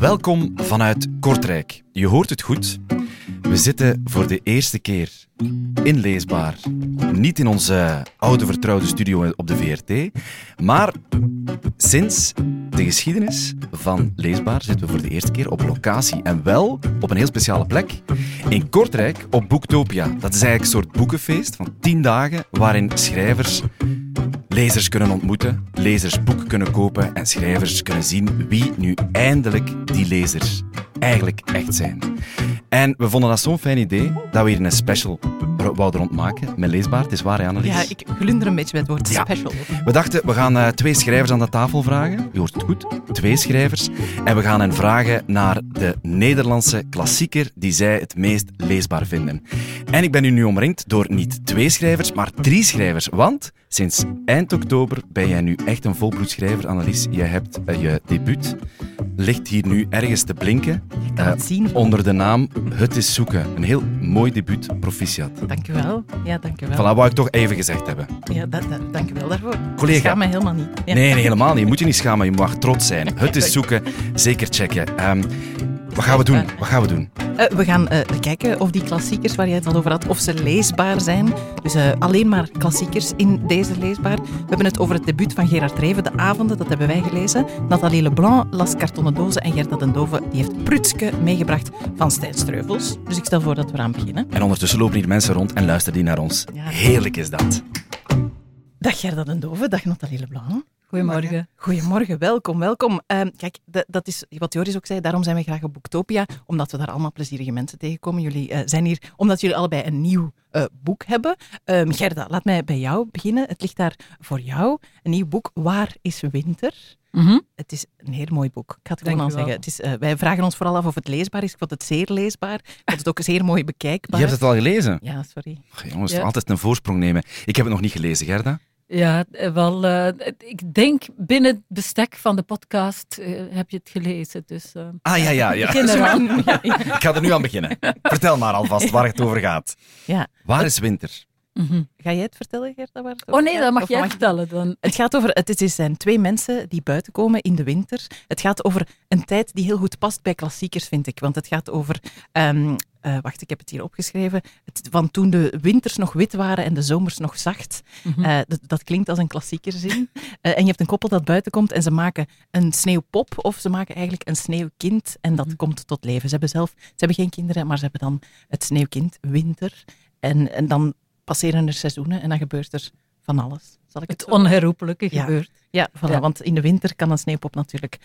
Welkom vanuit Kortrijk. Je hoort het goed. We zitten voor de eerste keer inleesbaar. Niet in onze oude vertrouwde studio op de VRT, maar sinds de geschiedenis van Leesbaar zitten we voor de eerste keer op locatie. En wel op een heel speciale plek. In Kortrijk op Boektopia. Dat is eigenlijk een soort boekenfeest van tien dagen waarin schrijvers lezers kunnen ontmoeten, lezers boeken kunnen kopen en schrijvers kunnen zien wie nu eindelijk die lezers eigenlijk echt zijn. En we vonden dat zo'n fijn idee dat we hier een special wouden rondmaken met leesbaar. Het is waar, Annelies? Ja, ik glunder een beetje met het woord special. We dachten, we gaan uh, twee schrijvers aan de tafel vragen. Je hoort het goed, twee schrijvers. En we gaan hen vragen naar de Nederlandse klassieker die zij het meest leesbaar vinden. En ik ben nu omringd door niet twee schrijvers, maar drie schrijvers. Want sinds eind oktober ben jij nu echt een volbloedschrijver, Annelies. Jij hebt uh, je debuut ligt hier nu ergens te blinken. Je kan het zien. Onder de naam Het is zoeken. Een heel mooi debuut, proficiat. Dankjewel. Ja, dankjewel. Voilà, wou ik toch even gezegd hebben. Ja, dat, dat, dankjewel daarvoor. Collega. Ik schaam me helemaal niet. Nee, nee, helemaal niet. Je moet je niet schamen, je mag trots zijn. Het is zoeken, zeker checken. Um, wat gaan we doen? Wat gaan we doen? Uh, we gaan uh, kijken of die klassiekers waar jij het al over had, of ze leesbaar zijn. Dus uh, alleen maar klassiekers in deze leesbaar. We hebben het over het debuut van Gerard Reven, De Avonden, dat hebben wij gelezen. Nathalie Leblanc las Kartonnen Dozen en Gerda den Dove die heeft Prutske meegebracht van Stijn Streuvels. Dus ik stel voor dat we aan beginnen. En ondertussen lopen hier mensen rond en luisteren die naar ons. Ja. Heerlijk is dat. Dag Gerda den Dove, dag Nathalie Leblanc. Goedemorgen. Goedemorgen, welkom, welkom. Uh, kijk, dat is wat Joris ook zei, daarom zijn we graag op Boektopia, omdat we daar allemaal plezierige mensen tegenkomen. Jullie uh, zijn hier omdat jullie allebei een nieuw uh, boek hebben. Um, Gerda, laat mij bij jou beginnen. Het ligt daar voor jou, een nieuw boek, Waar is Winter? Mm -hmm. Het is een heel mooi boek. Ik ga het gewoon al zeggen. Het is, wij vragen ons vooral af of het leesbaar is. Ik vond het zeer leesbaar. Ik vond het ook zeer mooi bekijkbaar. Je hebt het al gelezen? Ja, sorry. Och, jongens, ja. altijd een voorsprong nemen. Ik heb het nog niet gelezen, Gerda. Ja, eh, wel, uh, ik denk binnen het bestek van de podcast uh, heb je het gelezen. Dus, uh, ah ja, ja, ja. ja, Ik ga er nu aan beginnen. Vertel maar alvast waar het over gaat. Ja. Waar is winter? Mm -hmm. Ga jij het vertellen, Gerda? Waar het oh nee, dat mag jij mag vertellen dan. Het gaat over, het is, zijn twee mensen die buiten komen in de winter. Het gaat over een tijd die heel goed past bij klassiekers, vind ik. Want het gaat over um, uh, wacht, ik heb het hier opgeschreven. Het, van toen de winters nog wit waren en de zomers nog zacht. Mm -hmm. uh, dat, klinkt als een klassiekerzin. Uh, en je hebt een koppel dat buiten komt en ze maken een sneeuwpop of ze maken eigenlijk een sneeuwkind en dat mm -hmm. komt tot leven. Ze hebben zelf, ze hebben geen kinderen, maar ze hebben dan het sneeuwkind, winter. En, en dan passeren er seizoenen en dan gebeurt er van alles. Zal ik het, het onherroepelijke ja. gebeurt. Ja, voilà, ja, want in de winter kan een sneeuwpop natuurlijk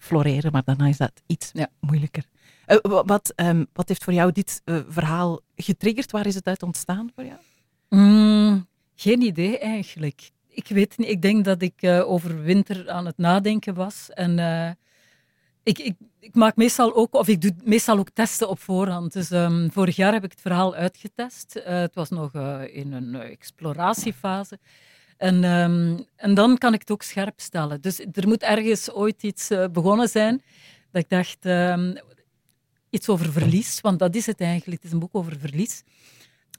floreren, maar daarna is dat iets ja. moeilijker. Uh, wat, um, wat, heeft voor jou dit uh, verhaal getriggerd? Waar is het uit ontstaan voor jou? Mm, geen idee eigenlijk. Ik weet niet. Ik denk dat ik uh, over winter aan het nadenken was. En ik, ik, ik, maak meestal ook, of ik doe meestal ook testen op voorhand. Dus um, vorig jaar heb ik het verhaal uitgetest. het was nog in een exploratiefase. En, um, en dan kan ik het ook scherp stellen. Dus er moet ergens ooit iets begonnen zijn dat ik dacht, iets over verlies, want dat is het eigenlijk. Het is een boek over verlies.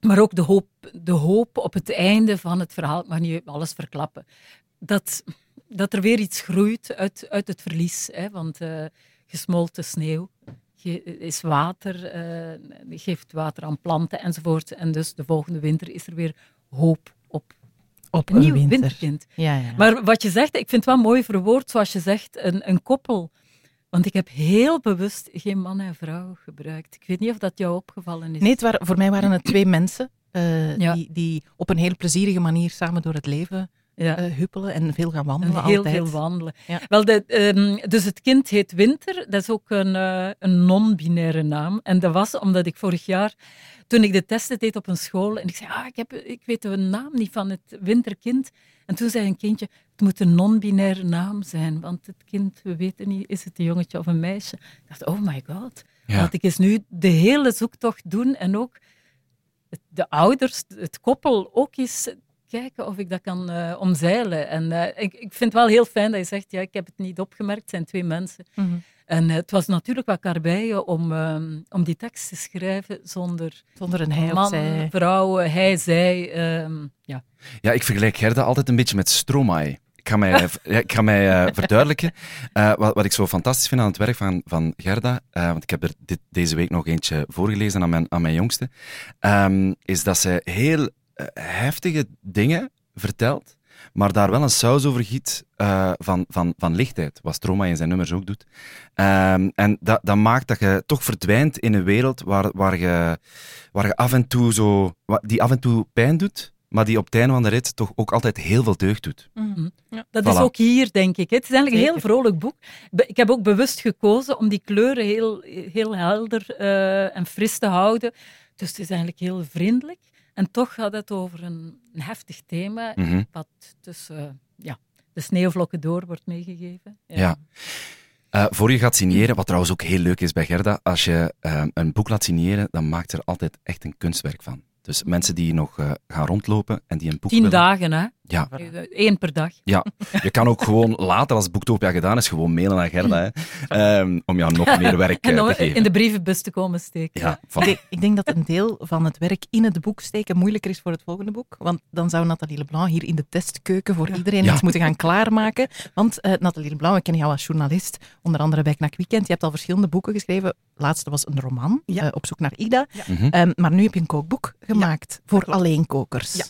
Maar ook de hoop, de hoop op het einde van het verhaal. Ik mag niet alles verklappen. Dat, dat er weer iets groeit uit, uit het verlies. Hè, want uh, gesmolten sneeuw is water, uh, geeft water aan planten enzovoort. En dus de volgende winter is er weer hoop op op een nieuw winter. winterkind. Ja, ja. Maar wat je zegt, ik vind het wel mooi verwoord, zoals je zegt, een, een koppel want ik heb heel bewust geen man en vrouw gebruikt. Ik weet niet of dat jou opgevallen is. Nee, het voor mij waren het twee mensen uh, ja. die, die op een heel plezierige manier samen door het leven ja. uh, huppelen en veel gaan wandelen. En heel altijd. veel wandelen. Ja. Wel, de, um, dus het kind heet Winter. Dat is ook een, uh, een non-binaire naam. En dat was omdat ik vorig jaar, toen ik de testen deed op een school, en ik zei, ah, ik, heb, ik weet de naam niet van het winterkind. En toen zei een kindje, het moet een non-binaire naam zijn, want het kind, we weten niet, is het een jongetje of een meisje. Ik dacht, oh my god. Ja. Laat ik eens nu de hele zoektocht doen en ook de ouders, het koppel, ook eens kijken of ik dat kan uh, omzeilen. En uh, ik, ik vind het wel heel fijn dat je zegt, ja, ik heb het niet opgemerkt, het zijn twee mensen. Mm -hmm. En uh, het was natuurlijk wat karbeien om, um, om die tekst te schrijven zonder, zonder een hij man, of zij. vrouw, hij, zij. Um, ja. ja, ik vergelijk Gerda altijd een beetje met Stromae. Ik ga mij, ik ga mij eh, verduidelijken. Uh, wat, wat ik zo fantastisch vind aan het werk van, van Gerda, uh, want ik heb er dit, deze week nog eentje voorgelezen aan mijn, aan mijn jongste, um, is dat ze heel heftige dingen vertelt, maar daar wel een saus over giet uh, van, van, van lichtheid, wat Stroma in zijn nummers ook doet. Um, en dat, dat maakt dat je toch verdwijnt in een wereld waar, waar, je, waar je af en toe zo, die af en toe pijn doet, maar die op het einde van de rit toch ook altijd heel veel deugd doet. Mm ja. Dat is ook hier, denk ik. Het is eigenlijk een heel vrolijk boek. Ik heb ook bewust gekozen om die kleuren heel, heel helder uh, en fris te houden. Dus het is eigenlijk heel vriendelijk. En toch gaat het over een, een heftig thema, Mhm. wat tussen ja, de sneeuwvlokken door wordt meegegeven. Ja. ja. Uh, voor je gaat signeren, wat trouwens ook heel leuk is bij Gerda, als je uh, een boek laat signeren, dan maakt er altijd echt een kunstwerk van. Dus mensen die nog uh, gaan rondlopen en die een boek Tien willen... dagen, hè? Ja. Eén per dag. Ja. Je kan ook gewoon later, als Boektopia gedaan is, gewoon mailen naar Gerda, hè, um, om jou nog meer werk en te geven. in de brievenbus te komen steken. Ja, ik, denk, ik denk dat een deel van het werk in het boek steken moeilijker is voor het volgende boek. Want dan zou Nathalie Leblanc hier in de testkeuken voor iedereen Ja. iets moeten gaan klaarmaken. Want uh, Nathalie Leblanc, we kennen jou als journalist, onder andere bij Knak Weekend. Je hebt al verschillende boeken geschreven. De laatste was een roman, Ja. uh, Op zoek naar Ida. Mhm. Um, maar nu heb je een kookboek gemaakt voor alleenkokers. Ja.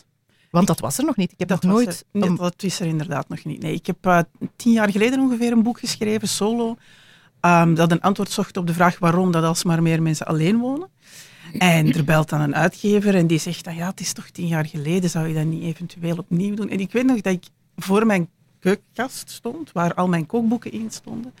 Want dat was er nog niet. Ik heb Dat nooit... er- nee, dat is er inderdaad nog niet. Nee, ik heb eh, tien jaar geleden ongeveer een boek geschreven, solo, ehm, dat een antwoord zocht op de vraag waarom dat alsmaar meer mensen alleen wonen. En er belt dan een uitgever en die zegt dan, ja, het is toch tien jaar geleden, zou je dat niet eventueel opnieuw doen? En ik weet nog dat ik voor mijn keukenkast stond, waar al mijn kookboeken in stonden,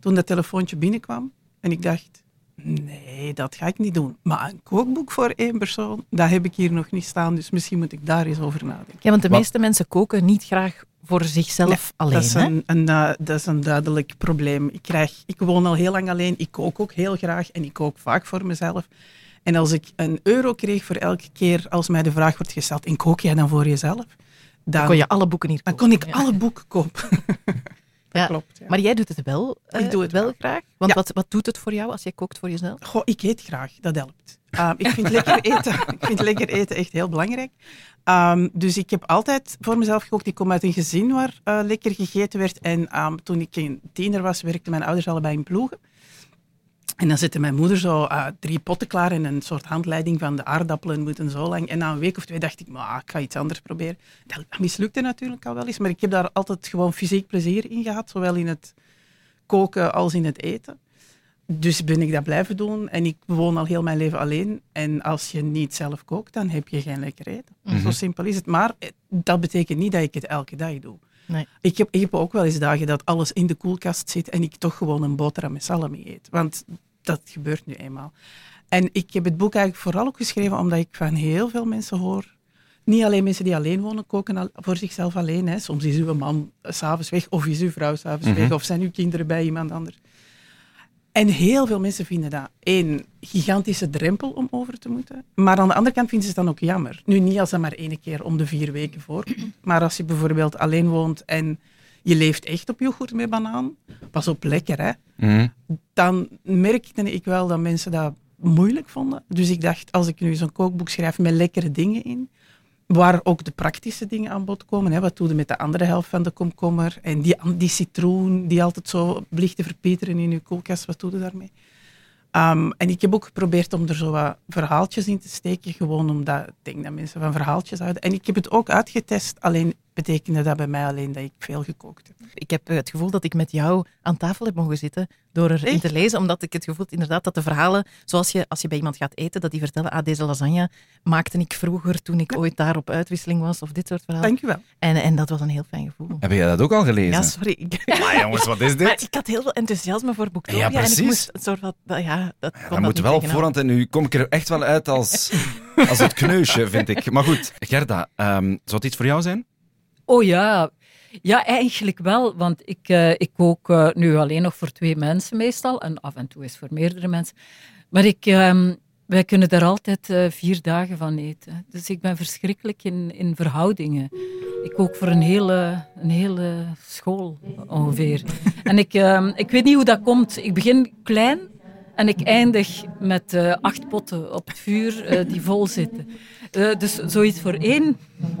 toen dat telefoontje binnenkwam. En ik dacht, nee, dat ga ik niet doen. Maar een kookboek voor één persoon, dat heb ik hier nog niet staan, dus misschien moet ik daar eens over nadenken. Ja, want de Wat- meeste mensen koken niet graag voor zichzelf Nee, alleen. dat, is hè? een, een, eh, dat is een duidelijk probleem. Ik, krijg, ik woon al heel lang alleen. Ik kook ook heel graag en ik kook vaak voor mezelf. En als ik een euro kreeg voor elke keer als mij de vraag wordt gesteld: en kook jij dan voor jezelf? Dan, Dan kon je alle boeken hier dan kopen. kon ik Ja. alle boeken kopen. dat Ja, klopt. Maar jij doet het wel, eh, Ik doe het wel graag. Want wat, wat doet het voor jou als jij kookt voor jezelf? Goh, ik eet graag, dat helpt. Ehm, ik, vind lekker eten, ik vind lekker eten echt heel belangrijk. Ehm, dus ik heb altijd voor mezelf gekookt. Ik kom uit een gezin waar eh, lekker gegeten werd. En ehm, toen ik een tiener was, werkten mijn ouders allebei in ploegen. En dan zette mijn moeder zo eh, drie potten klaar en een soort handleiding van de aardappelen moeten zo lang. En na een week of twee dacht ik, maar ik ga iets anders proberen. Dat mislukte natuurlijk al wel eens, maar ik heb daar altijd gewoon fysiek plezier in gehad, zowel in het koken als in het eten. Dus ben ik dat blijven doen en ik woon al heel mijn leven alleen. En als je niet zelf kookt, dan heb je geen lekker eten. Mhm. Zo simpel is het. Maar eh, dat betekent niet dat ik het elke dag doe. Nee. Ik heb, ik heb ook wel eens dagen dat alles in de koelkast zit en ik toch gewoon een boterham met salami eet. Want dat gebeurt nu eenmaal. En ik heb het boek eigenlijk vooral ook geschreven omdat ik van heel veel mensen hoor. Niet alleen mensen die alleen wonen, koken voor zichzelf alleen. Hè. Soms is uw man s'avonds weg, of is uw vrouw s'avonds Mhm. weg, of zijn uw kinderen bij iemand anders. En heel veel mensen vinden dat een gigantische drempel om over te moeten. Maar aan de andere kant vinden ze het dan ook jammer. Nu niet als dat maar één keer om de vier weken voorkomt. Maar als je bijvoorbeeld alleen woont en je leeft echt op yoghurt met banaan, pas op lekker hè, Mhm. dan merkte ik wel dat mensen dat moeilijk vonden. Dus ik dacht, als ik nu zo'n kookboek schrijf met lekkere dingen in, waar ook de praktische dingen aan bod komen. Hè. Wat doe je met de andere helft van de komkommer? En die, die citroen die altijd zo ligt te verpeteren in je koelkast, wat doe je daarmee? Ehm, en ik heb ook geprobeerd om er zo wat verhaaltjes in te steken, gewoon omdat ik denk dat mensen van verhaaltjes houden. En ik heb het ook uitgetest, alleen betekende dat bij mij alleen dat ik veel gekookt heb. Ik heb het gevoel dat ik met jou aan tafel heb mogen zitten door erin Echt? te lezen, omdat ik het gevoel had inderdaad dat de verhalen, zoals je als je bij iemand gaat eten, dat die vertellen, ah, deze lasagne maakte ik vroeger toen ik ooit daar op uitwisseling was, of dit soort verhalen. Dank je wel. En, en dat was een heel fijn gevoel. Heb jij dat ook al gelezen? Ja, sorry. Ik, Maar jongens, wat is maar dit? ik had heel veel enthousiasme voor Boektopia Ja, en ik precies. moest een soort van, ja, dat Ja, dat dat moet wel op voorhand en nu kom ik er echt wel uit als, als het kneusje, vind ik. Maar goed, Gerda, ehm, zou het iets voor jou zijn? Oh ja. Ja, eigenlijk wel. Want ik, eh, ik kook eh, nu alleen nog voor twee mensen meestal. En af en toe is voor meerdere mensen. Maar ik, ehm, wij kunnen daar altijd eh, vier dagen van eten. Dus ik ben verschrikkelijk in, in verhoudingen. Ik kook voor een hele, een hele school ongeveer. en ik, ehm, ik weet niet hoe dat komt. Ik begin klein. En ik eindig met uh, acht potten op het vuur uh, die vol zitten. Uh, dus zoiets voor één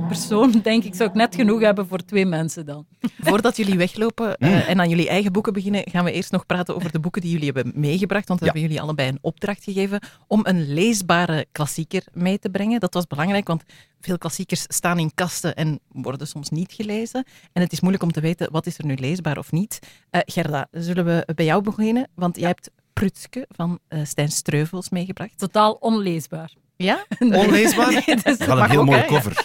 persoon, denk ik, zou ik net genoeg hebben voor twee mensen dan. Voordat jullie weglopen en aan jullie eigen boeken beginnen, gaan we eerst nog praten over de boeken die jullie hebben meegebracht. Want we hebben jullie allebei een opdracht gegeven om een leesbare klassieker mee te brengen. Dat was belangrijk, want veel klassiekers staan in kasten en worden soms niet gelezen. En het is moeilijk om te weten wat is er nu leesbaar of niet. Gerda, zullen we bij jou beginnen? Want jij hebt Prutske van uh, Stijn Streuvels meegebracht. Totaal onleesbaar. Ja? Onleesbaar? nee, dus dat een heel mooie cover.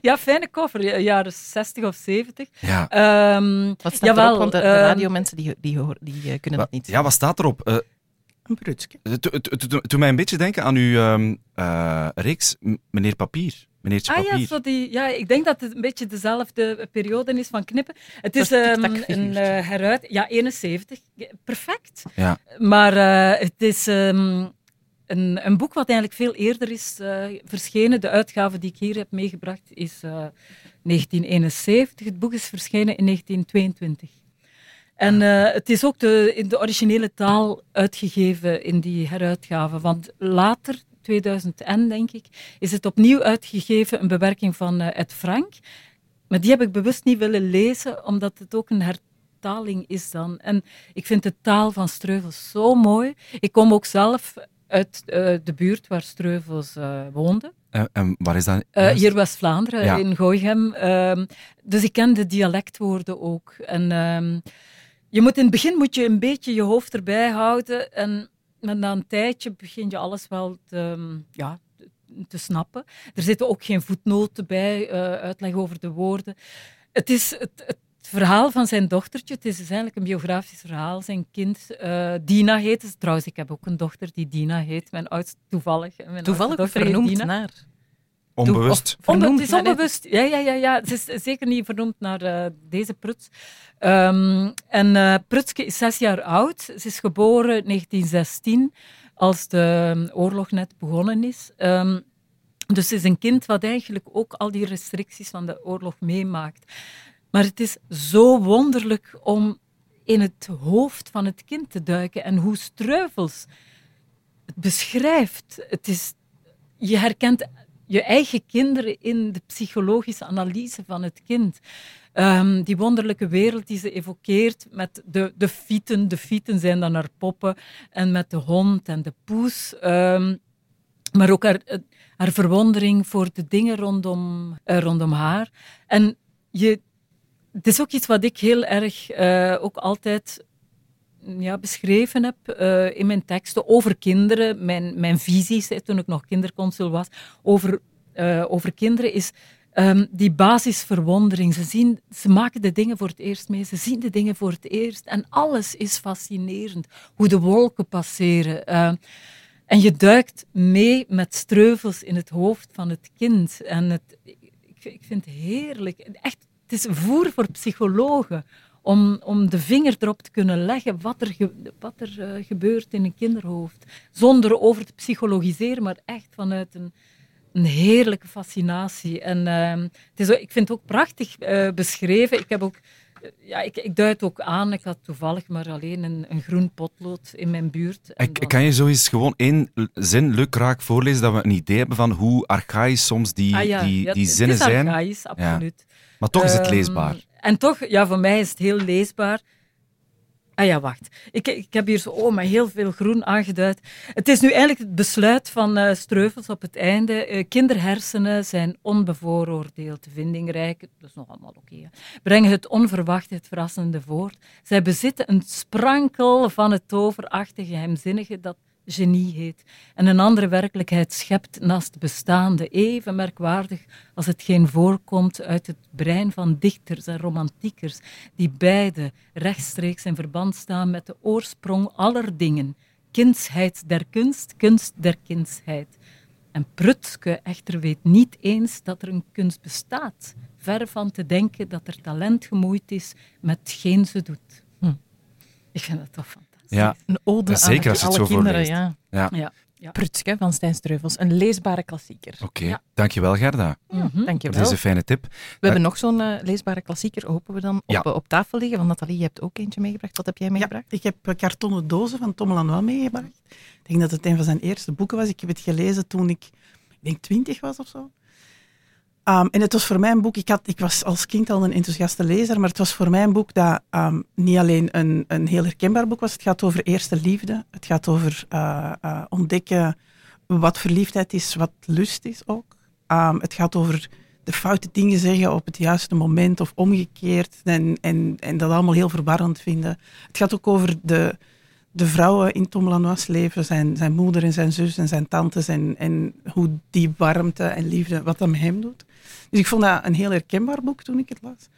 Ja. fijne cover. Jaren 60 of 70. Ja. Um, wat staat jawel, erop? Want de, de ehm, radiomensen die, die, die, die kunnen dat niet. Ja, wat staat erop? Uh, een prutske. Toen mij een beetje denken aan uw um, uh, reeks Meneer Papier. Meneertje ah, Ja, zo die, ja, ik denk dat het een beetje dezelfde periode is van knippen. Het is um, een uh, heruit... Ja, 71. Perfect. Ja. Maar uh, het is um, een, een, boek wat eigenlijk veel eerder is uh, verschenen. De uitgave die ik hier heb meegebracht is 1971. Het boek is verschenen in 1922. En het is ook de, in de originele taal uitgegeven in die heruitgave. Want later, 2000 denk ik, is het opnieuw uitgegeven, een bewerking van uh, Ed Frank. Maar die heb ik bewust niet willen lezen, omdat het ook een hertaling is dan. En ik vind de taal van Streuvels zo mooi. Ik kom ook zelf uit uh, de buurt waar Streuvels woonde. En, waar is dat? Uh, hier West-Vlaanderen, ja. in Gooichem. Uh, dus ik ken de dialectwoorden ook. En uh, je moet in het begin moet je een beetje je hoofd erbij houden. En maar na een tijdje begin je alles wel te, ja, te snappen. Er zitten ook geen voetnoten bij, uh, uitleg over de woorden. Het is het, het, verhaal van zijn dochtertje. Het is dus eigenlijk een biografisch verhaal. Zijn kind, uh, Dina heet. Trouwens, ik heb ook een dochter die Dina heet. Mijn oudste toevallig. Mijn toevallig vernoemd Dina. naar? Onbewust. het is onbewust. Ja, ja, ja, ja. Het is zeker niet vernoemd naar uh, deze pruts. Um, en uh, Prutske is zes jaar oud. Ze is geboren in 1916, als de oorlog net begonnen is. Um, dus ze is een kind wat eigenlijk ook al die restricties van de oorlog meemaakt. Maar het is zo wonderlijk om in het hoofd van het kind te duiken en hoe Streuvels het beschrijft. Het is, je herkent je eigen kinderen in de psychologische analyse van het kind. Um, die wonderlijke wereld die ze evokeert met de, de fieten. De fieten zijn dan haar poppen. En met de hond en de poes. Um, maar ook haar, haar verwondering voor de dingen rondom, uh, rondom haar. En je, het is ook iets wat ik heel erg uh, ook altijd ja, beschreven heb uh, in mijn teksten over kinderen, mijn, mijn visies toen ik nog kinderconsul was, over, uh, over kinderen, is um, die basisverwondering. Ze, zien, ze maken de dingen voor het eerst mee, ze zien de dingen voor het eerst en alles is fascinerend. Hoe de wolken passeren. Uh, en je duikt mee met streuvels in het hoofd van het kind. En het, ik, ik vind het heerlijk. Echt, het is voer voor psychologen om, om de vinger erop te kunnen leggen wat er, wat er uh, gebeurt in een kinderhoofd. Zonder over te psychologiseren, maar echt vanuit een, een heerlijke fascinatie. En uh, het is, ik vind het ook prachtig uh, beschreven. Ik heb ook eh, ja, ik, ik duid ook aan. Ik had toevallig maar alleen een, een groen potlood in mijn buurt. Dan... Kan je zo eens gewoon één zin leuk raak voorlezen, dat we een idee hebben van hoe archaïs soms die, ah, ja, die, die zinnen zijn? Het is archaïs, absoluut. Ja. Maar toch is het ehm, leesbaar. En toch, ja, voor mij is het heel leesbaar. Ah ja, wacht. Ik, ik heb hier zo oh, met heel veel groen aangeduid. Het is nu eigenlijk het besluit van uh, Streuvels op het einde. Uh, kinderhersenen zijn onbevooroordeeld, vindingrijk. Dat is nog allemaal oké. Brengen het onverwachte, het verrassende voort. Zij bezitten een sprankel van het toverachtige, geheimzinnige dat genie heet en een andere werkelijkheid schept naast bestaande, even merkwaardig als hetgeen voorkomt uit het brein van dichters en romantiekers, die beide rechtstreeks in verband staan met de oorsprong aller dingen, kindsheid der kunst, kunst der kindsheid. En Prutske echter weet niet eens dat er een kunst bestaat, ver van te denken dat er talent gemoeid is met geen ze doet. Hm. Ik vind dat toch van. Ja, een ode Zeker aan als je het alle zo kinderen. Ja. Ja. ja. Ja. Prutske van Stijn Streuvels. Een leesbare klassieker. Oké, Ja. dankjewel Gerda Ja, Mhm. Dank je voor wel. deze fijne tip. We hebben nog zo'n eh, leesbare klassieker, hopen we dan, op, Ja. eh, op tafel liggen. Van Nathalie, je hebt ook eentje meegebracht. Wat heb jij meegebracht? Ja, ik heb eh, kartonnen dozen van Tom Lanois meegebracht. Ik denk dat het een van zijn eerste boeken was. Ik heb het gelezen toen ik, ik denk, twintig was of zo. Um, en het was voor mij een boek, ik, had, ik was als kind al een enthousiaste lezer, maar het was voor mij een boek dat um, niet alleen een, een heel herkenbaar boek was. Het gaat over eerste liefde. Het gaat over uh, uh, ontdekken wat verliefdheid is, wat lust is ook. Um, het gaat over de foute dingen zeggen op het juiste moment of omgekeerd. En, en, en dat allemaal heel verwarrend vinden. Het gaat ook over de, de vrouwen in Tom Lanois' leven, zijn, zijn moeder en zijn zus en zijn tantes. En, en hoe die warmte en liefde, wat dat met hem doet. Dus ik vond dat een heel herkenbaar boek toen ik het las.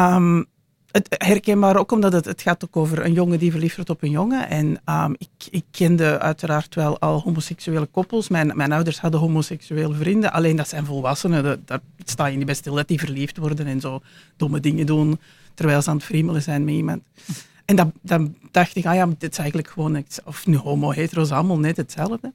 Um, het herkenbaar ook omdat het, het gaat ook over een jongen die verliefd wordt op een jongen. En um, ik, ik kende uiteraard wel al homoseksuele koppels. Mijn, mijn ouders hadden homoseksuele vrienden. Alleen dat zijn volwassenen. Dat, daar sta je niet bij stil dat die verliefd worden en zo domme dingen doen terwijl ze aan het friemelen zijn met iemand. En dan dacht ik, ah ja, dit is eigenlijk gewoon, of nu homo, hetero, is allemaal net hetzelfde.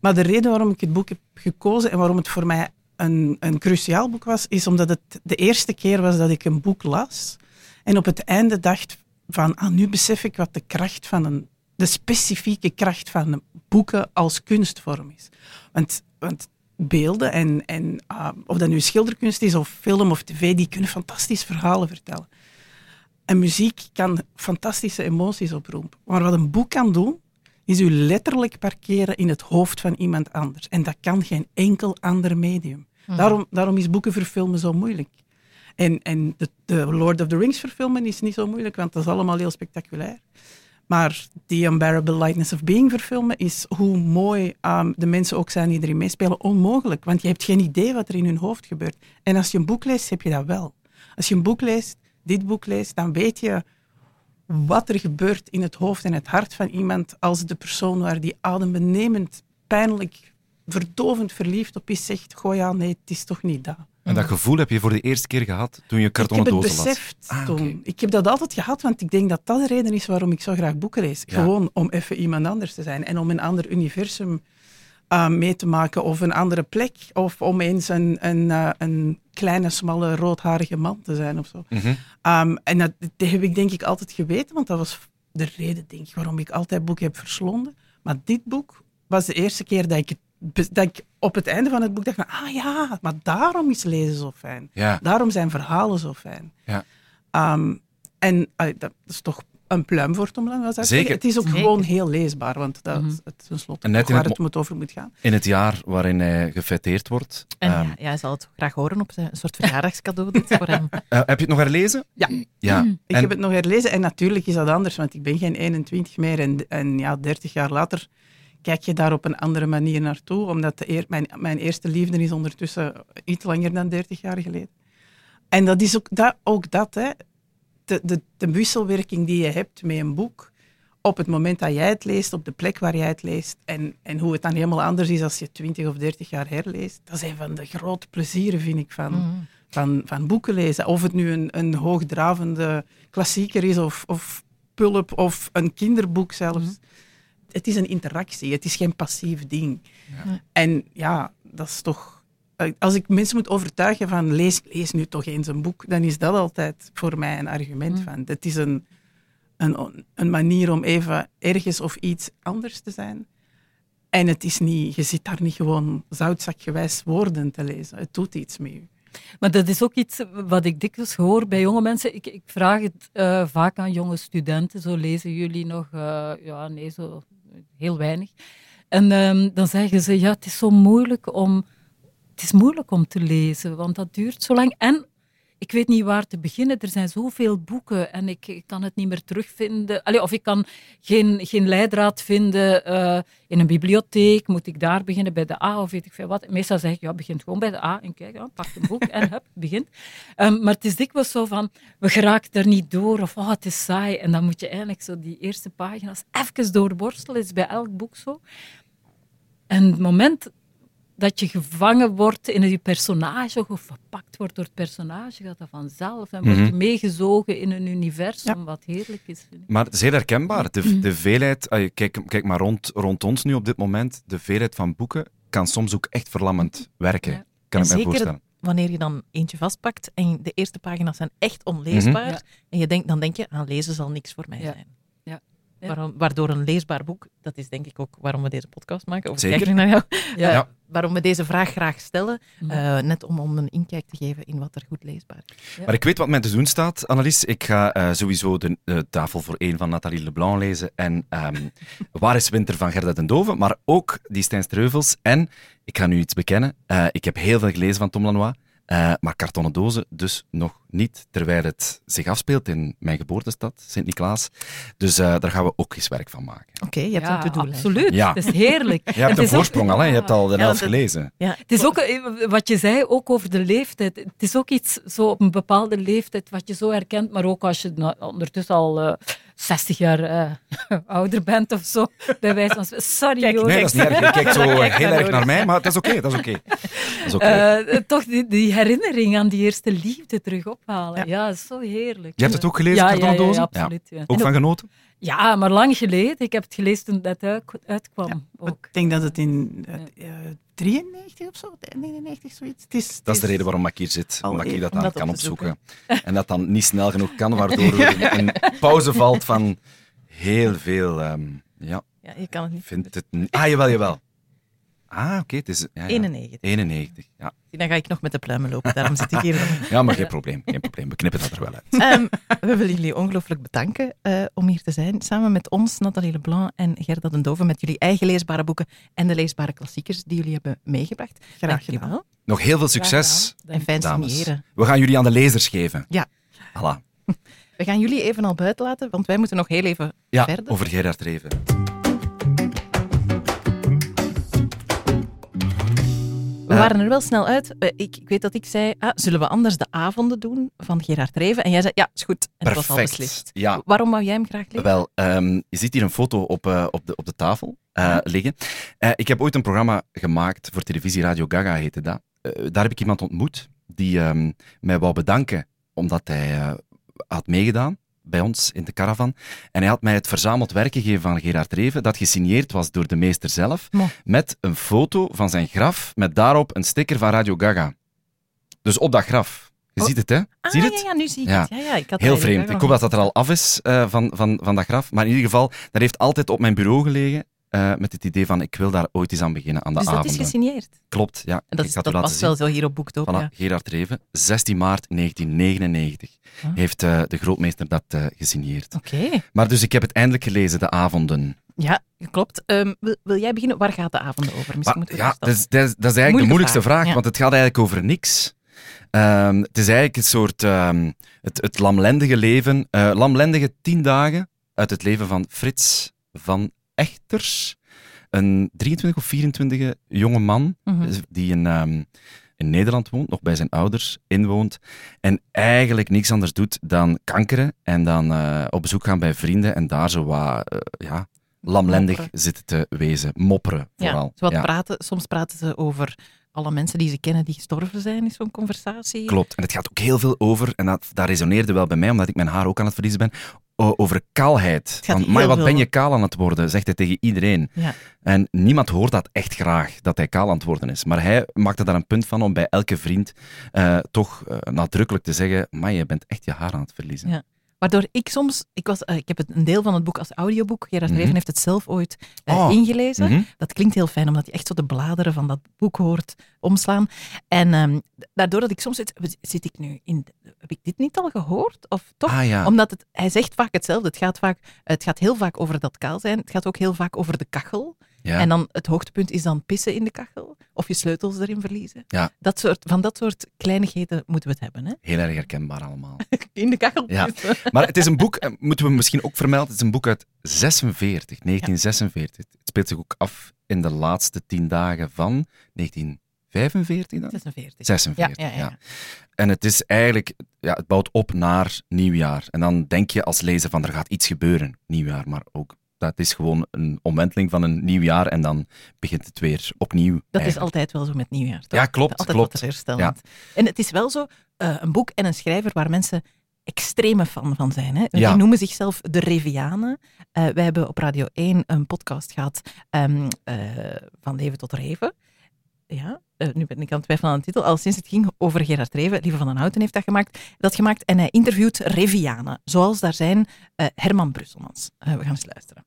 Maar de reden waarom ik het boek heb gekozen en waarom het voor mij een, een cruciaal boek was, is omdat het de eerste keer was dat ik een boek las en op het einde dacht van, ah, nu besef ik wat de kracht van een, de specifieke kracht van boeken als kunstvorm is. Want, want beelden en, en uh, of dat nu schilderkunst is of film of tv, die kunnen fantastische verhalen vertellen. En muziek kan fantastische emoties oproepen. Maar wat een boek kan doen, is u letterlijk parkeren in het hoofd van iemand anders. En dat kan geen enkel ander medium. Mm. Daarom, daarom is boeken verfilmen zo moeilijk. En, en de, de, Lord of the Rings verfilmen is niet zo moeilijk, want dat is allemaal heel spectaculair. Maar The Unbearable Lightness of Being verfilmen is, hoe mooi um, de mensen ook zijn die erin meespelen, onmogelijk. Want je hebt geen idee wat er in hun hoofd gebeurt. En als je een boek leest, heb je dat wel. Als je een boek leest, dit boek leest, dan weet je wat er gebeurt in het hoofd en het hart van iemand als de persoon waar die adembenemend, pijnlijk, verdovend verliefd op is, zegt, goh ja, nee, het is toch niet dat. En dat gevoel heb je voor de eerste keer gehad toen je kartonnen dozen las? Ik heb het beseft ah, toen. Okay. Ik heb dat altijd gehad, want ik denk dat dat de reden is waarom ik zo graag boeken lees. Ja. Gewoon om even iemand anders te zijn en om een ander universum uh, mee te maken of een andere plek of om eens een, een, uh, een kleine, smalle, roodharige man te zijn of zo. Mhm. Mm -hmm. um, en dat, dat, heb ik denk ik altijd geweten, want dat was de reden denk ik waarom ik altijd boeken heb verslonden. Maar dit boek was de eerste keer dat ik, dat ik op het einde van het boek dacht van, ah ja, maar daarom is lezen zo fijn. Ja. Daarom zijn verhalen zo fijn. Ja. Um, en uh, dat is toch een pluim voor Tom. Zeker. Het is ook Zeker. gewoon heel leesbaar, want dat Mhm. het is tenslotte waar het het moet over moet gaan. In het jaar waarin hij gefeteerd wordt. En Ehm, ja, hij zal het graag horen op zijn een soort verjaardagscadeau dit voor hem. eh, heb je het nog herlezen? Ja. Ja. Ik En- heb het nog herlezen en natuurlijk is dat anders, want ik ben geen 21 meer en, en ja, 30 jaar later kijk je daar op een andere manier naartoe, omdat de eer, mijn, mijn eerste liefde is ondertussen iets langer dan 30 jaar geleden. En dat is ook dat, ook dat hè. De, de, de wisselwerking die je hebt met een boek, op het moment dat jij het leest, op de plek waar jij het leest, en, en hoe het dan helemaal anders is als je 20 of 30 jaar herleest, dat is een van de grote plezieren, vind ik, van, Mhm. van, van boeken lezen. Of het nu een, een hoogdravende klassieker is, of, of pulp, of een kinderboek zelfs. Mhm. Het is een interactie, het is geen passief ding. Ja. En ja, dat is toch... eh, Als ik mensen moet overtuigen van lees, lees nu toch eens een boek, dan is dat altijd voor mij een argument Mhm. van. Het is een, een, een manier om even ergens of iets anders te zijn. En het is niet, je zit daar niet gewoon zoutzakgewijs woorden te lezen. Het doet iets met je. Maar dat is ook iets wat ik dikwijls hoor bij jonge mensen. Ik, ik vraag het eh, vaak aan jonge studenten. Zo lezen jullie nog? eh, ja, nee, zo heel weinig. En ehm, dan zeggen ze, ja, het is zo moeilijk om... Het is moeilijk om te lezen, want dat duurt zo lang. En ik weet niet waar te beginnen. Er zijn zoveel boeken en ik, kan het niet meer terugvinden. Allee, of ik kan geen, geen leidraad vinden eh, in een bibliotheek. Moet ik daar beginnen bij de A of weet ik veel wat? Meestal zeg ik, ja, begin gewoon bij de A en kijk, pak een boek en hup, begint. Ehm, maar het is dikwijls zo van, we geraken er niet door of oh, het is saai. En dan moet je eigenlijk zo die eerste pagina's even doorborstelen. Is bij elk boek zo. En het moment dat je gevangen wordt in je personage, of verpakt wordt door het personage, gaat dat vanzelf. En word je Mhm. meegezogen in een universum, wat heerlijk is. Vind ik. Maar het is heel herkenbaar. De, de veelheid, ah, kijk, kijk maar rond, rond ons nu op dit moment, de veelheid van boeken kan soms ook echt verlammend werken. Ja. Kan En ik me zeker voorstellen. wanneer je dan eentje vastpakt en de eerste pagina's zijn echt onleesbaar, Mhm. Ja. en je denkt, dan denk je, aan lezen zal niks voor mij Ja. zijn. Ja. Waardoor een leesbaar boek, dat is denk ik ook waarom we deze podcast maken, of Zeker. kijk ik naar jou, Ja. Waarom we deze vraag graag stellen, Mhm. eh, net om, om een inkijk te geven in wat er goed leesbaar is. Maar ik weet wat mij te doen staat, Annelies. Ik ga eh, sowieso de tafel voor één van Nathalie Leblanc lezen. En ehm, Waar is Winter van Gerda den Dove, maar ook die Stijn Streuvels. En ik ga nu iets bekennen. eh, ik heb heel veel gelezen van Tom Lanois. Eh, maar kartonnen dozen dus nog niet, terwijl het zich afspeelt in mijn geboortestad, Sint-Niklaas. Dus eh, daar gaan we ook eens werk van maken. Oké, je hebt Ja, een absoluut. Ja. Het is heerlijk. Je hebt Het een is ook- voorsprong al, hè? je hebt al de Ja, helft dat- gelezen. Ja, Het is ook, eh, wat je zei, ook over de leeftijd. Het is ook iets zo op een bepaalde leeftijd wat je zo herkent, maar ook als je ondertussen al eh 60 jaar eh, ouder bent of zo, bij wijze van. Sorry, Kijk, Joost. Nee, dat is niet erg. Je kijkt zo Kijk heel naar erg naar mij, maar dat is oké. dat is oké. Dat is oké. Eh, toch die, die herinnering aan die eerste liefde terug ophalen. Ja, dat is zo heerlijk. Je hebt het ook gelezen, ja, ja, ja, ja, absoluut. Ja. Ook van genoten? Ja, maar lang geleden. Ik heb het gelezen toen dat uit- uitkwam. ook. Ik denk dat het in eh, eh, 93 of zo, 99, zoiets. Het is, Dat is de reden waarom ik hier zit, Al omdat ik even dat dat kan opzoeken. En dat dan niet snel genoeg kan, waardoor er een pauze valt van heel veel... ehm, ja, ja, je kan het niet. vind het... niet- Ah, jawel, jawel. Ah, oké, het is... Ja, ja. 91. 91, ja. Dan ga ik nog met de pluimen lopen, daarom zit ik hier. Ja, maar geen probleem, geen probleem. We knippen dat er wel uit. Ehm, we willen jullie ongelooflijk bedanken eh, om hier te zijn. Samen met ons, Nathalie Leblanc en Gerda den Dove, met jullie eigen leesbare boeken en de leesbare klassiekers die jullie hebben meegebracht. Graag Dank jullie gedaan. wel. Nog heel veel succes, En fijn dames. signeren. We gaan jullie aan de lezers geven. Ja. Voilà. We gaan jullie even al buiten laten, want wij moeten nog heel even Ja, verder. over Gerard Reven. We waren er wel snel uit. Eh, ik, ik weet dat ik zei, ah, zullen we anders de avonden doen van Gerard Reven? En jij zei, ja, is goed. En het was al Perfect. beslist. Ja, Waarom wou jij hem graag lezen? Wel, ehm, je ziet hier een foto op, eh, op, de, op de tafel eh, liggen. Eh, ik heb ooit een programma gemaakt voor televisie, Radio Gaga heette dat. Daar heb ik iemand ontmoet die ehm, mij wou bedanken omdat hij had meegedaan bij ons in de caravan. En hij had mij het verzameld werk gegeven van Gerard Reven, dat gesigneerd was door de meester zelf, Mo. met een foto van zijn graf, met daarop een sticker van Radio Gaga. Dus op dat graf. Je Oh. ziet het, hè? Ah, Zie je het? Ja, ja, nu zie ik Ja. het. Ja, ja, ik had Heel vreemd. Ik hoop dat dat er al af is eh, van, van, van dat graf. Maar in ieder geval, dat heeft altijd op mijn bureau gelegen. Eh, met het idee van, ik wil daar ooit eens aan beginnen, aan de Dus dat avonden. is gesigneerd. Klopt, ja. En dat, ik is, dat past wel zo hier op Boektoop. Voilà, Ja. Gerard Reven, 16 maart 1999 Ah. heeft eh, de grootmeester dat eh, gesigneerd. Oké. Maar dus ik heb het eindelijk gelezen, de avonden. Ja, klopt. Ehm, wil, wil jij beginnen? Waar gaat de avonden over? Misschien Maar, moeten we ja, dat is, dat, is, dat is eigenlijk Moeilijke de moeilijkste vraag, vraag, ja. want het gaat eigenlijk over niks. Ehm, het is eigenlijk een soort ehm, het, het lamlendige leven, lamlendige tien dagen uit het leven van Frits van Echters, een 23 of 24 jonge man Mhm. die in, ehm, in Nederland woont, nog bij zijn ouders inwoont en eigenlijk niks anders doet dan kankeren en dan eh, op bezoek gaan bij vrienden en daar zo wat, eh, ja, lamlendig Mopperen. zitten te wezen, mopperen vooral. Ja, wat Ja. praten. Soms praten ze over alle mensen die ze kennen die gestorven zijn in zo'n conversatie. Klopt. En het gaat ook heel veel over, en dat, dat resoneerde wel bij mij, omdat ik mijn haar ook aan het verliezen ben, over kaalheid. maar wat veel- ben je kaal aan het worden, zegt hij tegen iedereen. Ja. En niemand hoort dat echt graag, dat hij kaal aan het worden is. Maar hij maakte daar een punt van om bij elke vriend eh, toch eh, nadrukkelijk te zeggen, maar je bent echt je haar aan het verliezen. Ja. Waardoor ik soms, ik, was, eh, ik heb het, een deel van het boek als audioboek. Gerard Mhm. Reven heeft het zelf ooit eh, Oh. ingelezen. Mhm. Dat klinkt heel fijn, omdat je echt zo de bladeren van dat boek hoort omslaan. En ehm, daardoor dat ik soms zit, zit ik nu in, heb ik dit niet al gehoord? Of toch? Ah ja. Omdat het, hij zegt vaak hetzelfde. Het gaat, vaak, het gaat heel vaak over dat kaal zijn. Het gaat ook heel vaak over de kachel. Ja. En dan het hoogtepunt is dan pissen in de kachel. Of je sleutels erin verliezen. Ja. Dat soort, van dat soort kleinigheden moeten we het hebben. Hè? Heel erg herkenbaar allemaal. In de kachel Ja. Maar het is een boek, eh, moeten we misschien ook vermelden, het is een boek uit 46, 1946. Het speelt zich ook af in de laatste tien dagen van 1945 dan? 46. 46, Ja, ja, ja. En het is eigenlijk, ja, het bouwt op naar nieuwjaar. En dan denk je als lezer van er gaat iets gebeuren, nieuwjaar, maar ook dat is gewoon een omwenteling van een nieuw jaar en dan begint het weer opnieuw. Dat is altijd wel zo met nieuwjaar. toch? Ja, klopt, Altijd klopt. wat teleurstellend. En het is wel zo, eh, een boek en een schrijver waar mensen extreme fan van zijn. Hè? Ja. Die noemen zichzelf de Revianen. Eh wij hebben op Radio 1 een podcast gehad ehm, eh, van Leven tot Reven. Ja, nu ben ik aan het twijfelen aan de titel. Al sinds het ging over Gerard Reven, Lieve van den Houten heeft dat gemaakt, dat gemaakt en hij interviewt Revianen, zoals daar zijn Herman Brusselmans. We gaan eens luisteren.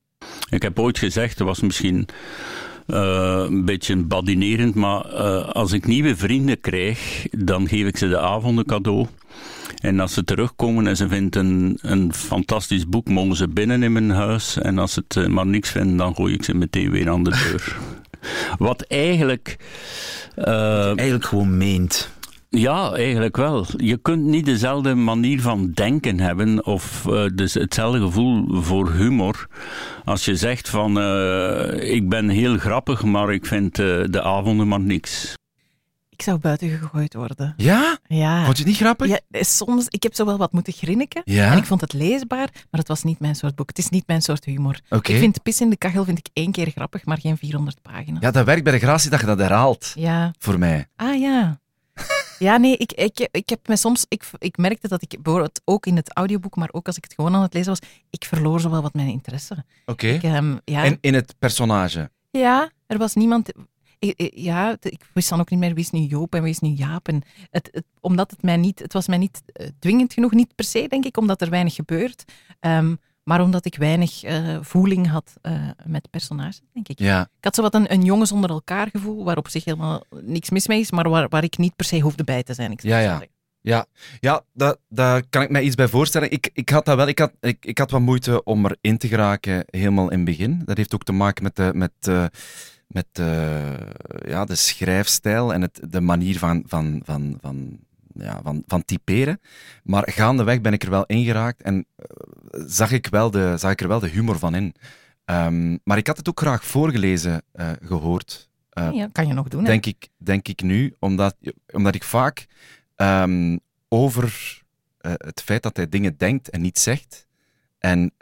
Ik heb ooit gezegd, dat was misschien eh, een beetje badinerend, maar eh, als ik nieuwe vrienden krijg, dan geef ik ze de avonden cadeau. En als ze terugkomen en ze vinden een, een fantastisch boek, mogen ze binnen in mijn huis. En als ze het eh, maar niks vinden, dan gooi ik ze meteen weer aan de deur. Wat eigenlijk... Eigenlijk gewoon meent. Ja, eigenlijk wel. Je kunt niet dezelfde manier van denken hebben of eh, dus hetzelfde gevoel voor humor. Als je zegt van eh, ik ben heel grappig, maar ik vind eh, de avonden maar niks. Ik zou buiten gegooid worden. Ja? Ja. Vond je het niet grappig? Ja, soms, ik heb zo wel wat moeten grinniken. Ja? En ik vond het leesbaar, maar het was niet mijn soort boek. Het is niet mijn soort humor. Oké. Ik vind Pis in de Kachel vind ik één keer grappig, maar geen 400 pagina's. Ja, dat werkt bij de gratie dat je dat herhaalt. Ja. Voor mij. Ah ja. Ja, nee, ik, ik, ik heb me soms... Ik, ik merkte dat ik bijvoorbeeld ook in het audioboek, maar ook als ik het gewoon aan het lezen was, ik verloor zo wel wat mijn interesse. Oké. Ehm, ja. En in het personage. ja, er was niemand... ik- Ja, ik wist dan ook niet meer wie is nu Joop en wie is nu Jaap. En het, het, omdat het mij niet... Het was mij niet eh, dwingend genoeg, niet per se, denk ik, omdat er weinig gebeurt. Ehm, maar omdat ik weinig eh, voeling had eh, met personages, denk ik. Ja. Ik had zo wat een, een jongens onder elkaar gevoel, waar op zich helemaal niks mis mee is, maar waar, waar ik niet per se hoefde bij te zijn. Ik Ja, ja. zeggen. Ja, ja daar kan ik mij iets bij voorstellen. Ik, ik had dat wel. Ik had, ik, ik had wat moeite om erin te geraken helemaal in het begin. Dat heeft ook te maken met de, met, eh, met ja, de schrijfstijl en het, de manier van, van, van, van, ja, van, van typeren. Maar gaandeweg ben ik er wel in geraakt en eh, zag, ik wel de, zag ik er wel de humor van in. Ehm, maar ik had het ook graag voorgelezen eh, gehoord. Eh, Ja, kan je nog doen. hè? denk ik, denk ik nu, omdat, omdat ik vaak ehm, over het feit dat hij dingen denkt en niet zegt, en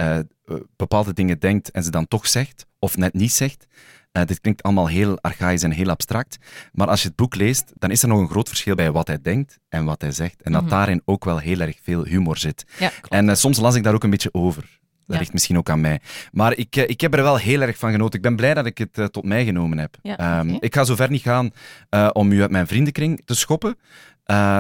bepaalde dingen denkt en ze dan toch zegt, of net niet zegt. Eh, dit klinkt allemaal heel archaïs en heel abstract, maar als je het boek leest, dan is er nog een groot verschil bij wat hij denkt en wat hij zegt. En dat Mhm. daarin ook wel heel erg veel humor zit. Ja. En eh, soms las ik daar ook een beetje over. Dat Ja. ligt misschien ook aan mij. Maar ik, eh, ik heb er wel heel erg van genoten. Ik ben blij dat ik het tot mij genomen heb. Ja, Ehm. Ik ga zover niet gaan om u uit mijn vriendenkring te schoppen,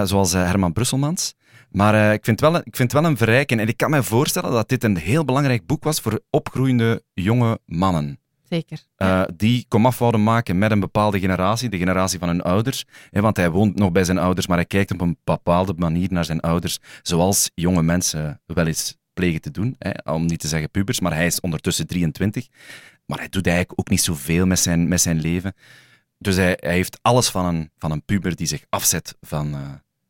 zoals Herman Brusselmans. Maar ik, vind wel, ik vind het wel een verrijking. En ik kan me voorstellen dat dit een heel belangrijk boek was voor opgroeiende jonge mannen. Zeker. eh, die komaf wouden maken met een bepaalde generatie, de generatie van hun ouders. Hè, want hij woont nog bij zijn ouders, maar hij kijkt op een bepaalde manier naar zijn ouders, zoals jonge mensen wel eens plegen te doen. Hè, om niet te zeggen pubers, maar hij is ondertussen 23. Maar hij doet eigenlijk ook niet zoveel met zijn, met zijn leven. Dus hij, hij heeft alles van een, van een puber die zich afzet van eh,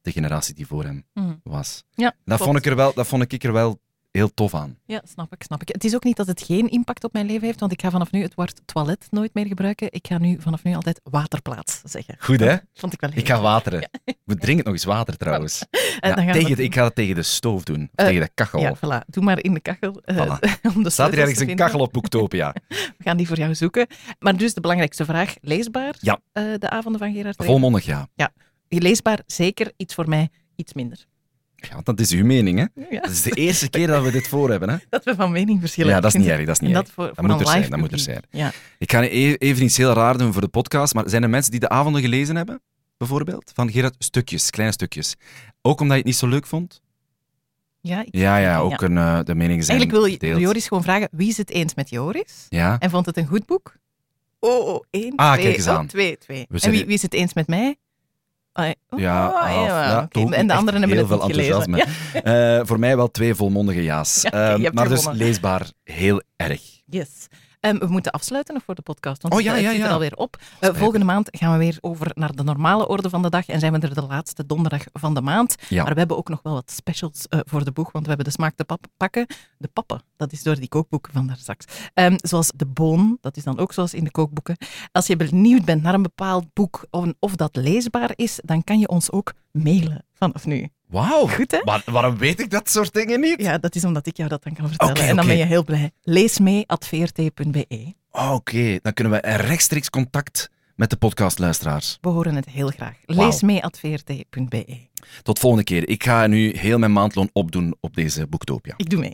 de generatie die voor hem Mhm. was. Ja, Dat klopt. vond, ik er wel, dat vond ik er wel heel tof aan. Ja, snap ik, snap ik. Het is ook niet dat het geen impact op mijn leven heeft, want ik ga vanaf nu het woord toilet nooit meer gebruiken. Ik ga nu vanaf nu altijd waterplaats zeggen. Goed, hè? Dat vond ik wel heel Ik ga leuk. wateren. We drinken nog eens water trouwens. Eh, Ja, we dat ik ga het tegen de stoof doen. Of Eh, tegen de kachel. Ja, voilà. Doe maar in de kachel. eh, Voilà. om de Staat sleutels ergens een kachel op Boektopia? We gaan die voor jou zoeken. Maar dus de belangrijkste vraag, leesbaar? Ja. de avonden van Gerard? Volmondig ja. Leesbaar, zeker. Iets voor mij, iets minder. Ja. want Dat is uw mening, hè? Ja, Dat is de eerste keer dat we dit voor hebben, hè? dat we van mening verschillen. Ja, dat is niet erg, dat is niet erg. dat voor, Dat voor moet er zijn, dat moet er publiek. Ja. Ik ga even iets heel raar doen voor de podcast, maar zijn er mensen die de avonden gelezen hebben? Bijvoorbeeld? Van Gerard, stukjes, kleine stukjes. Ook omdat je het niet zo leuk vond? Ja, ik- Ja, ja, ook Een, eh, de meningen zijn Eigenlijk wil je. Joris gewoon vragen, wie is het eens met Joris? Ja? En vond het een goed boek? Oh, oh één, Ah, twee, kijk eens oh, aan. twee, twee. We En zijn wie, wie is het eens met mij? Ah, oh, Ja, oh, half. Ja, ook En de anderen hebben heel het veel. Ja, enthousiasme. Eh, voor mij wel twee volmondige ja's. Ja, Ehm, maar dus leesbaar heel erg. yes. Ehm, we moeten afsluiten nog voor de podcast, want Oh, ja, ja, het zit er alweer op. Eh, volgende maand gaan we weer over naar de normale orde van de dag en zijn we er de laatste donderdag van de maand. Maar we hebben ook nog wel wat specials eh, voor de boeg, want we hebben de smaak te pap pakken. De pappen, dat is door die kookboeken van daar straks. Ehm, zoals de boon, dat is dan ook zoals in de kookboeken. Als je benieuwd bent naar een bepaald boek of, of dat leesbaar is, dan kan je ons ook mailen vanaf nu. Wauw. Goed, hè? Maar waarom weet ik dat soort dingen niet? Ja, dat is omdat ik jou dat dan kan vertellen. En dan ben je heel blij. Lees mee vrt.be. Ah, Oké, dan kunnen we rechtstreeks contact met de podcastluisteraars. We horen het heel graag. Lees mee vrt.be. Tot volgende keer. Ik ga nu heel mijn maandloon opdoen op deze Boektopia. Ik doe mee.